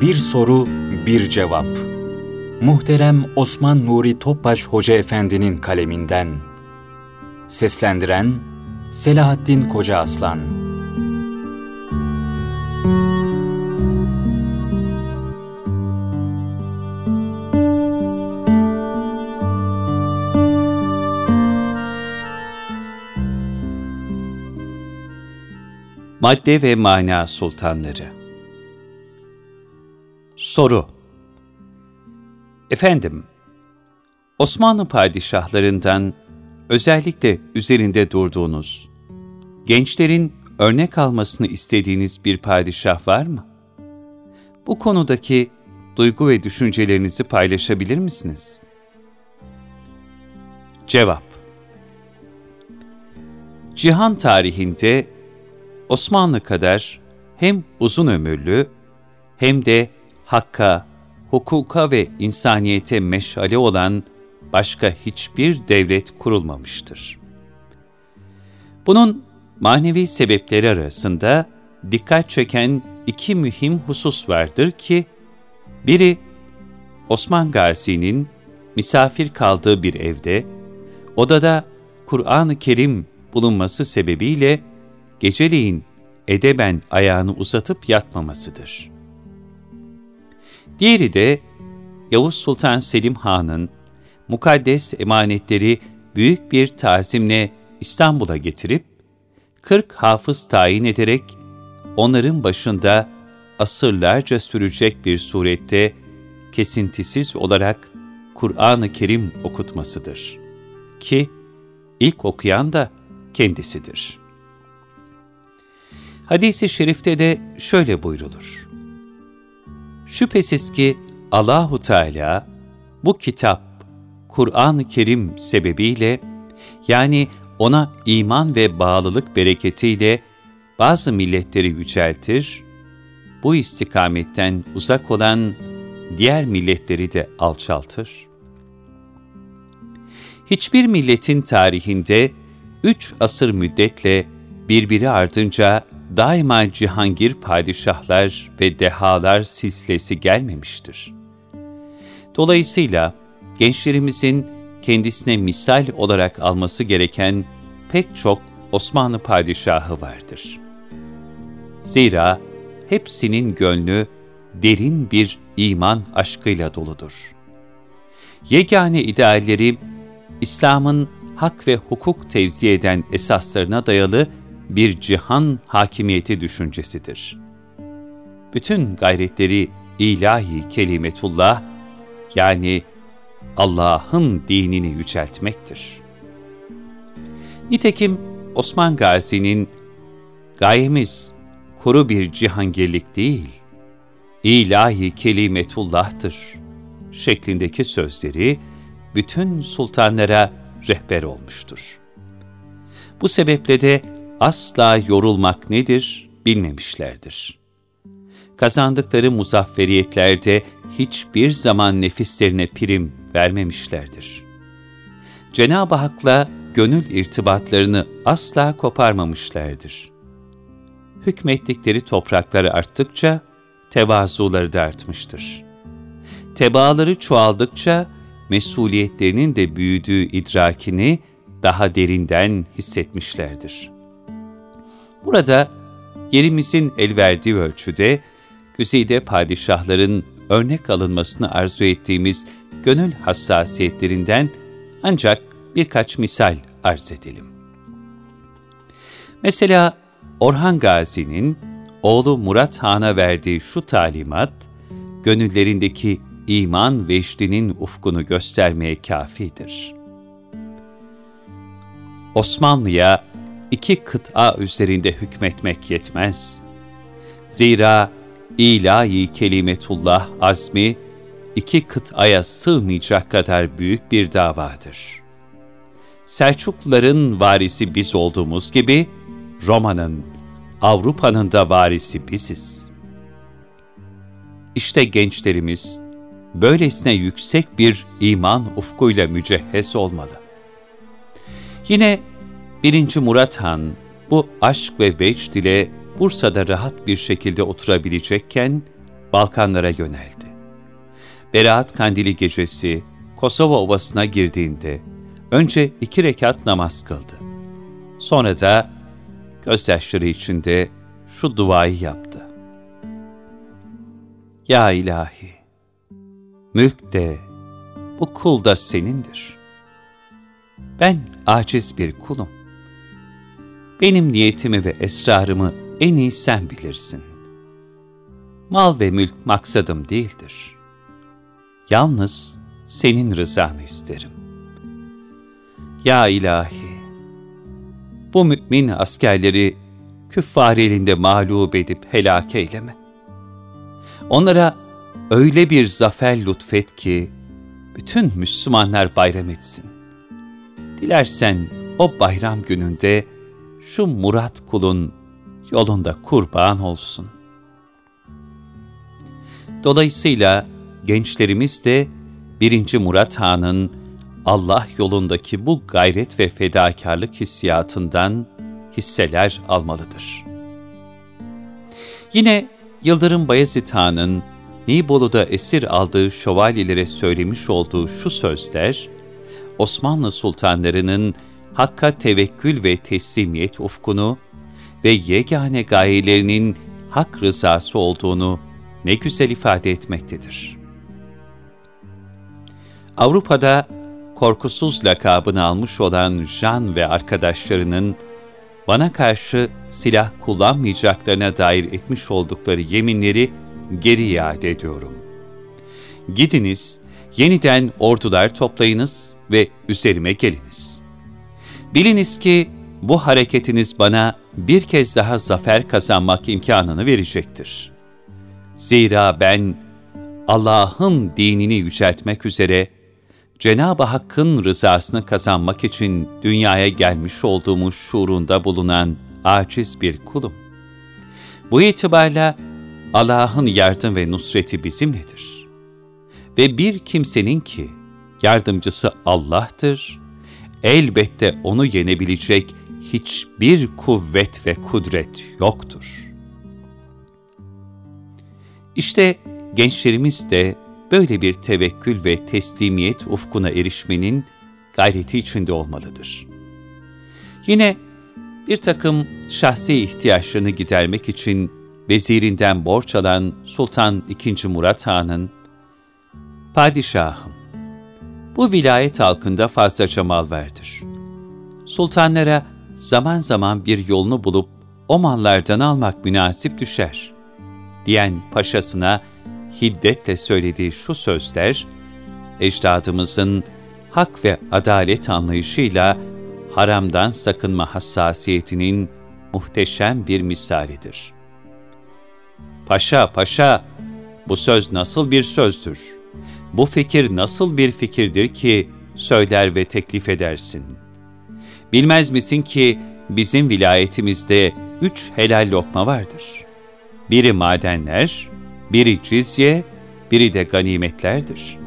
Bir soru, bir cevap. Muhterem Osman Nuri Topbaş Hoca Efendi'nin kaleminden. Seslendiren Selahattin Koca Aslan. Madde ve Mana Sultanları Soru Efendim, Osmanlı padişahlarından özellikle üzerinde durduğunuz, gençlerin örnek almasını istediğiniz bir padişah var mı? Bu konudaki duygu ve düşüncelerinizi paylaşabilir misiniz? Cevap Cihan tarihinde Osmanlı kadar hem uzun ömürlü hem de hakka, hukuka ve insaniyete meşale olan başka hiçbir devlet kurulmamıştır. Bunun manevi sebepleri arasında dikkat çeken iki mühim husus vardır ki, biri Osman Gazi'nin misafir kaldığı bir evde, odada Kur'an-ı Kerim bulunması sebebiyle geceleyin edeben ayağını uzatıp yatmamasıdır. Diğeri de Yavuz Sultan Selim Han'ın mukaddes emanetleri büyük bir tazimle İstanbul'a getirip, 40 hafız tayin ederek onların başında asırlarca sürecek bir surette kesintisiz olarak Kur'an-ı Kerim okutmasıdır. Ki ilk okuyan da kendisidir. Hadis-i şerifte de şöyle buyrulur. Şüphesiz ki Allahu Teala bu kitap Kur'an-ı Kerim sebebiyle yani ona iman ve bağlılık bereketiyle bazı milletleri yüceltir, bu istikametten uzak olan diğer milletleri de alçaltır. Hiçbir milletin tarihinde üç asır müddetle birbiri ardınca daima cihangir padişahlar ve dehalar silsilesi gelmemiştir. Dolayısıyla gençlerimizin kendisine misal olarak alması gereken pek çok Osmanlı padişahı vardır. Zira hepsinin gönlü derin bir iman aşkıyla doludur. Yegane idealleri, İslam'ın hak ve hukuk tevzi eden esaslarına dayalı bir cihan hakimiyeti düşüncesidir. Bütün gayretleri ilahi kelimetullah yani Allah'ın dinini yüceltmektir. Nitekim Osman Gazi'nin gayemiz kuru bir cihangirlik değil, ilahi kelimetullah'tır şeklindeki sözleri bütün sultanlara rehber olmuştur. Bu sebeple de asla yorulmak nedir bilmemişlerdir. Kazandıkları muzafferiyetlerde hiçbir zaman nefislerine prim vermemişlerdir. Cenab-ı Hak'la gönül irtibatlarını asla koparmamışlardır. Hükmettikleri toprakları arttıkça tevazuları da artmıştır. Tebaaları çoğaldıkça mesuliyetlerinin de büyüdüğü idrakini daha derinden hissetmişlerdir.'' Burada yerimizin el verdiği ölçüde güzide padişahların örnek alınmasını arzu ettiğimiz gönül hassasiyetlerinden ancak birkaç misal arz edelim. Mesela Orhan Gazi'nin oğlu Murat Han'a verdiği şu talimat, gönüllerindeki iman veçlinin ufkunu göstermeye kafidir. Osmanlı'ya iki kıta üzerinde hükmetmek yetmez. Zira ilahi kelimetullah azmi iki kıtaya sığmayacak kadar büyük bir davadır. Selçukluların varisi biz olduğumuz gibi Roma'nın, Avrupa'nın da varisi biziz. İşte gençlerimiz böylesine yüksek bir iman ufkuyla mücehhez olmalı. Yine 1. Murat Han bu aşk ve vecd ile Bursa'da rahat bir şekilde oturabilecekken, Balkanlara yöneldi. Berat Kandili gecesi Kosova Ovası'na girdiğinde önce iki rekat namaz kıldı. Sonra da gözyaşları içinde şu duayı yaptı. Ya ilahi, mülk de, bu kul da senindir. Ben aciz bir kulum. Benim niyetimi ve esrarımı en iyi sen bilirsin. Mal ve mülk maksadım değildir. Yalnız senin rızanı isterim. Ya ilahi, bu mümin askerleri küffar elinde mağlup edip helak eyleme. Onlara öyle bir zafer lütfet ki, bütün Müslümanlar bayram etsin. Dilersen o bayram gününde şu Murat kulun yolunda kurban olsun. Dolayısıyla gençlerimiz de 1. Murat Han'ın Allah yolundaki bu gayret ve fedakarlık hissiyatından hisseler almalıdır. Yine Yıldırım Bayezid Han'ın Nibolu'da esir aldığı şövalyelere söylemiş olduğu şu sözler, Osmanlı sultanlarının Hakk'a tevekkül ve teslimiyet ufkunu ve yegane gayelerinin hak rızası olduğunu ne güzel ifade etmektedir. Avrupa'da korkusuz lakabını almış olan Jean ve arkadaşlarının bana karşı silah kullanmayacaklarına dair etmiş oldukları yeminleri geri iade ediyorum. Gidiniz, yeniden ordular toplayınız ve üzerime geliniz. Biliniz ki bu hareketiniz bana bir kez daha zafer kazanmak imkanını verecektir. Zira ben Allah'ın dinini yüceltmek üzere Cenab-ı Hakk'ın rızasını kazanmak için dünyaya gelmiş olduğumuz şuurunda bulunan aciz bir kulum. Bu itibarla Allah'ın yardım ve nusreti bizimledir. Ve bir kimsenin ki yardımcısı Allah'tır, elbette onu yenebilecek hiçbir kuvvet ve kudret yoktur. İşte gençlerimiz de böyle bir tevekkül ve teslimiyet ufkuna erişmenin gayreti içinde olmalıdır. Yine bir takım şahsi ihtiyaçlarını gidermek için vezirinden borç alan Sultan II. Murat Han'ın, Padişahım, bu vilayet halkında fazlaca mal verdir. Sultanlara zaman zaman bir yolunu bulup o mallardan almak münasip düşer, diyen paşasına hiddetle söylediği şu sözler, ecdadımızın hak ve adalet anlayışıyla haramdan sakınma hassasiyetinin muhteşem bir misalidir. Paşa, paşa, bu söz nasıl bir sözdür? Bu fikir nasıl bir fikirdir ki söyler ve teklif edersin? Bilmez misin ki bizim vilayetimizde üç helal lokma vardır. Biri madenler, biri cizye, biri de ganimetlerdir.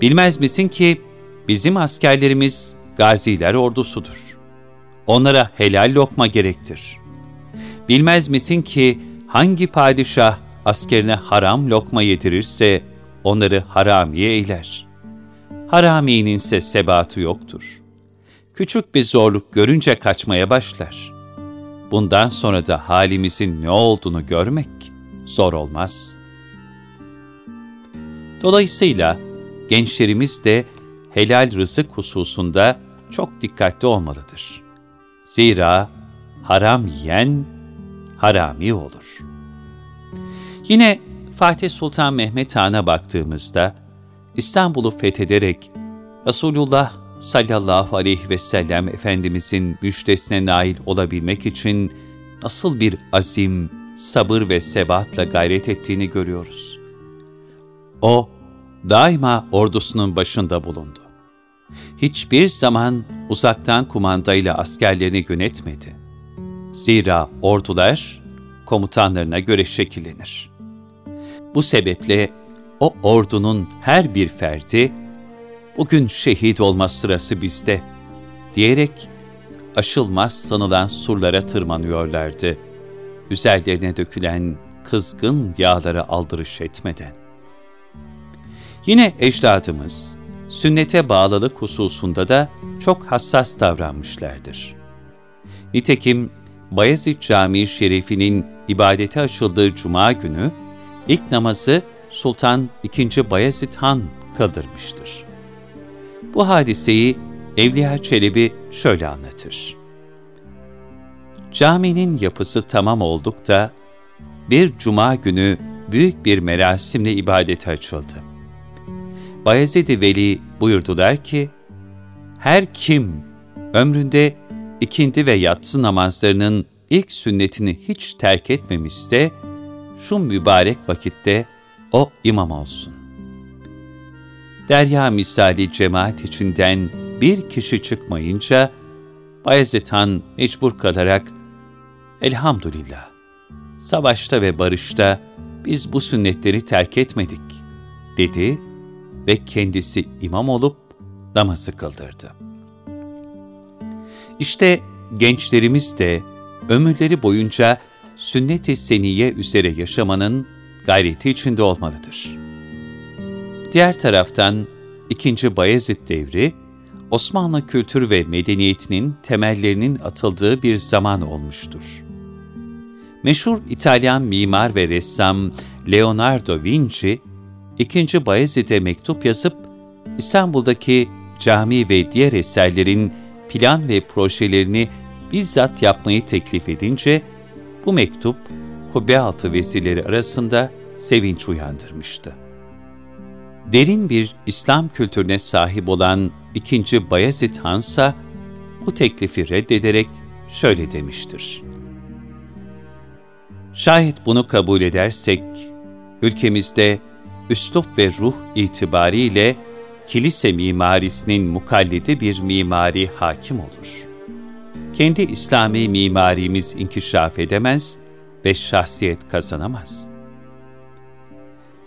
Bilmez misin ki bizim askerlerimiz gaziler ordusudur. Onlara helal lokma gerektir. Bilmez misin ki hangi padişah askerine haram lokma yedirirse onları haramiye eyler. Haraminin ise sebatı yoktur. Küçük bir zorluk görünce kaçmaya başlar. Bundan sonra da halimizin ne olduğunu görmek zor olmaz. Dolayısıyla gençlerimiz de helal rızık hususunda çok dikkatli olmalıdır. Zira haram yiyen harami olur. Yine Fatih Sultan Mehmet Han'a baktığımızda İstanbul'u fethederek Resulullah sallallahu aleyhi ve sellem Efendimizin müjdesine nail olabilmek için nasıl bir azim, sabır ve sebatla gayret ettiğini görüyoruz. O, daima ordusunun başında bulundu. Hiçbir zaman uzaktan kumandayla askerlerini yönetmedi. Zira ordular komutanlarına göre şekillenir. Bu sebeple o ordunun her bir ferdi, bugün şehit olma sırası bizde, diyerek aşılmaz sanılan surlara tırmanıyorlardı üzerlerine dökülen kızgın yağlara aldırış etmeden. Yine ecdadımız, sünnete bağlılık hususunda da çok hassas davranmışlardır. Nitekim Bayezid Camii Şerifi'nin ibadete açıldığı cuma günü, ilk namazı Sultan II. Bayezid Han kıldırmıştır. Bu hadiseyi Evliya Çelebi şöyle anlatır. Caminin yapısı tamam oldukta, bir cuma günü büyük bir merasimle ibadete açıldı. Bayezid-i Veli buyurdular ki, her kim ömründe ikindi ve yatsı namazlarının ilk sünnetini hiç terk etmemişse, şu mübarek vakitte o imam olsun. Derya misali cemaat içinden bir kişi çıkmayınca, Bayezid Han mecbur kalarak, Elhamdülillah, savaşta ve barışta biz bu sünnetleri terk etmedik, dedi ve kendisi imam olup namazı kıldırdı. İşte gençlerimiz de ömürleri boyunca sünnet-i seniye üzere yaşamanın gayreti içinde olmalıdır. Diğer taraftan 2. Bayezid devri, Osmanlı kültür ve medeniyetinin temellerinin atıldığı bir zaman olmuştur. Meşhur İtalyan mimar ve ressam Leonardo Vinci, 2. Bayezid'e mektup yazıp İstanbul'daki cami ve diğer eserlerin plan ve projelerini bizzat yapmayı teklif edince, bu mektup kubbe vesileri arasında sevinç uyandırmıştı. Derin bir İslam kültürüne sahip olan 2. Bayezid Hansa bu teklifi reddederek şöyle demiştir. Şayet bunu kabul edersek, ülkemizde üslup ve ruh itibariyle kilise mimarisinin mukallidi bir mimari hakim olur. Kendi İslami mimarimiz inkişaf edemez ve şahsiyet kazanamaz.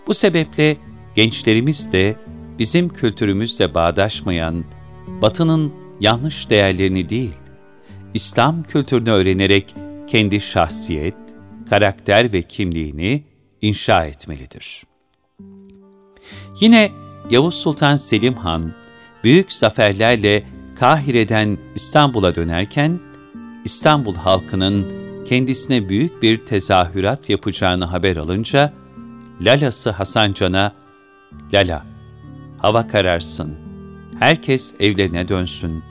Bu sebeple gençlerimiz de bizim kültürümüzle bağdaşmayan, Batı'nın yanlış değerlerini değil, İslam kültürünü öğrenerek kendi şahsiyet, karakter ve kimliğini inşa etmelidir. Yine Yavuz Sultan Selim Han, büyük zaferlerle Kahire'den İstanbul'a dönerken, İstanbul halkının kendisine büyük bir tezahürat yapacağını haber alınca, Lalası Hasan Can'a, Lala, hava kararsın, herkes evlerine dönsün,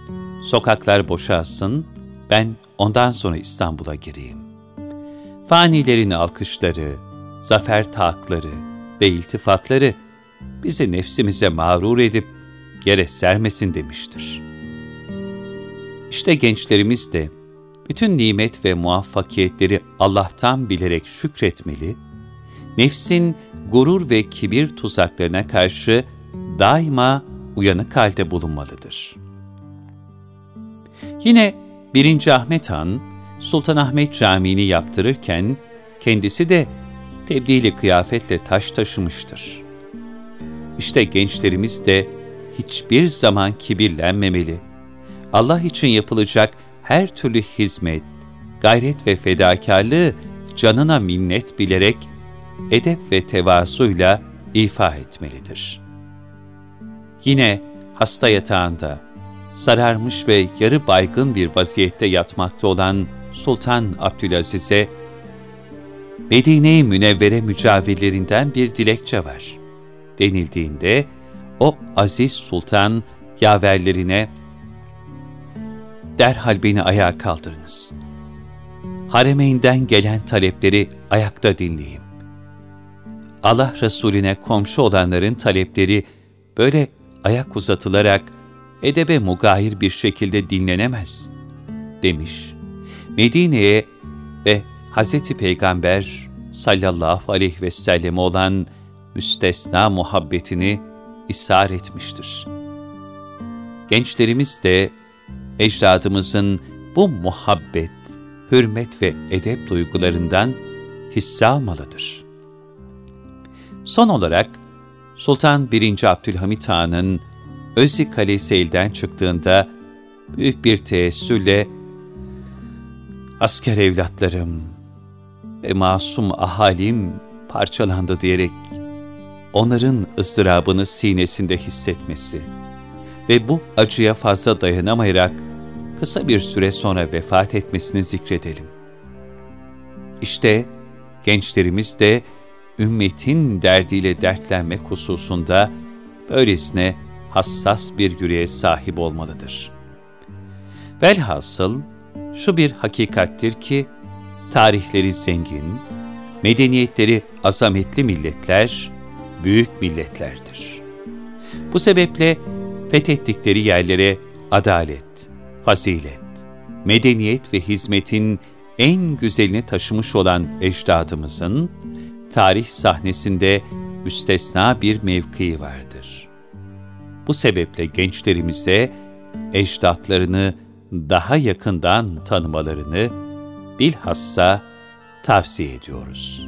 sokaklar boşalsın, ben ondan sonra İstanbul'a gireyim. Fanilerin alkışları, zafer taakları ve iltifatları bizi nefsimize mağrur edip yere sermesin demiştir. İşte gençlerimiz de bütün nimet ve muvaffakiyetleri Allah'tan bilerek şükretmeli, nefsin gurur ve kibir tuzaklarına karşı daima uyanık halde bulunmalıdır. Yine 1. Ahmet Han, Sultanahmet Camii'ni yaptırırken kendisi de tebdili kıyafetle taş taşımıştır. İşte gençlerimiz de hiçbir zaman kibirlenmemeli. Allah için yapılacak her türlü hizmet, gayret ve fedakarlığı canına minnet bilerek edep ve tevazuyla ifa etmelidir. Yine hasta yatağında, sararmış ve yarı baygın bir vaziyette yatmakta olan Sultan Abdülaziz'e Medine-i Münevvere mücavirlerinden bir dilekçe var denildiğinde o aziz sultan yaverlerine derhal beni ayağa kaldırınız. Haremeyn'den gelen talepleri ayakta dinleyeyim. Allah Resulüne komşu olanların talepleri böyle ayak uzatılarak edebe mugayir bir şekilde dinlenemez, demiş. Medine'ye ve Hz. Peygamber sallallahu aleyhi ve sellem olan müstesna muhabbetini ishar etmiştir. Gençlerimiz de ecdadımızın bu muhabbet, hürmet ve edep duygularından hisse almalıdır. Son olarak Sultan 1. Abdülhamit Han'ın Özzi Kalesi elden çıktığında büyük bir teessülle asker evlatlarım, ve masum ahalim parçalandı diyerek onların ızdırabını sinesinde hissetmesi ve bu acıya fazla dayanamayarak kısa bir süre sonra vefat etmesini zikredelim. İşte gençlerimiz de ümmetin derdiyle dertlenmek hususunda böylesine hassas bir yüreğe sahip olmalıdır. Velhasıl şu bir hakikattir ki, tarihleri zengin, medeniyetleri azametli milletler, büyük milletlerdir. Bu sebeple fethettikleri yerlere adalet, fazilet, medeniyet ve hizmetin en güzelini taşımış olan ecdadımızın, tarih sahnesinde müstesna bir mevkii vardır. Bu sebeple gençlerimize ecdatlarını daha yakından tanımalarını bilhassa tavsiye ediyoruz.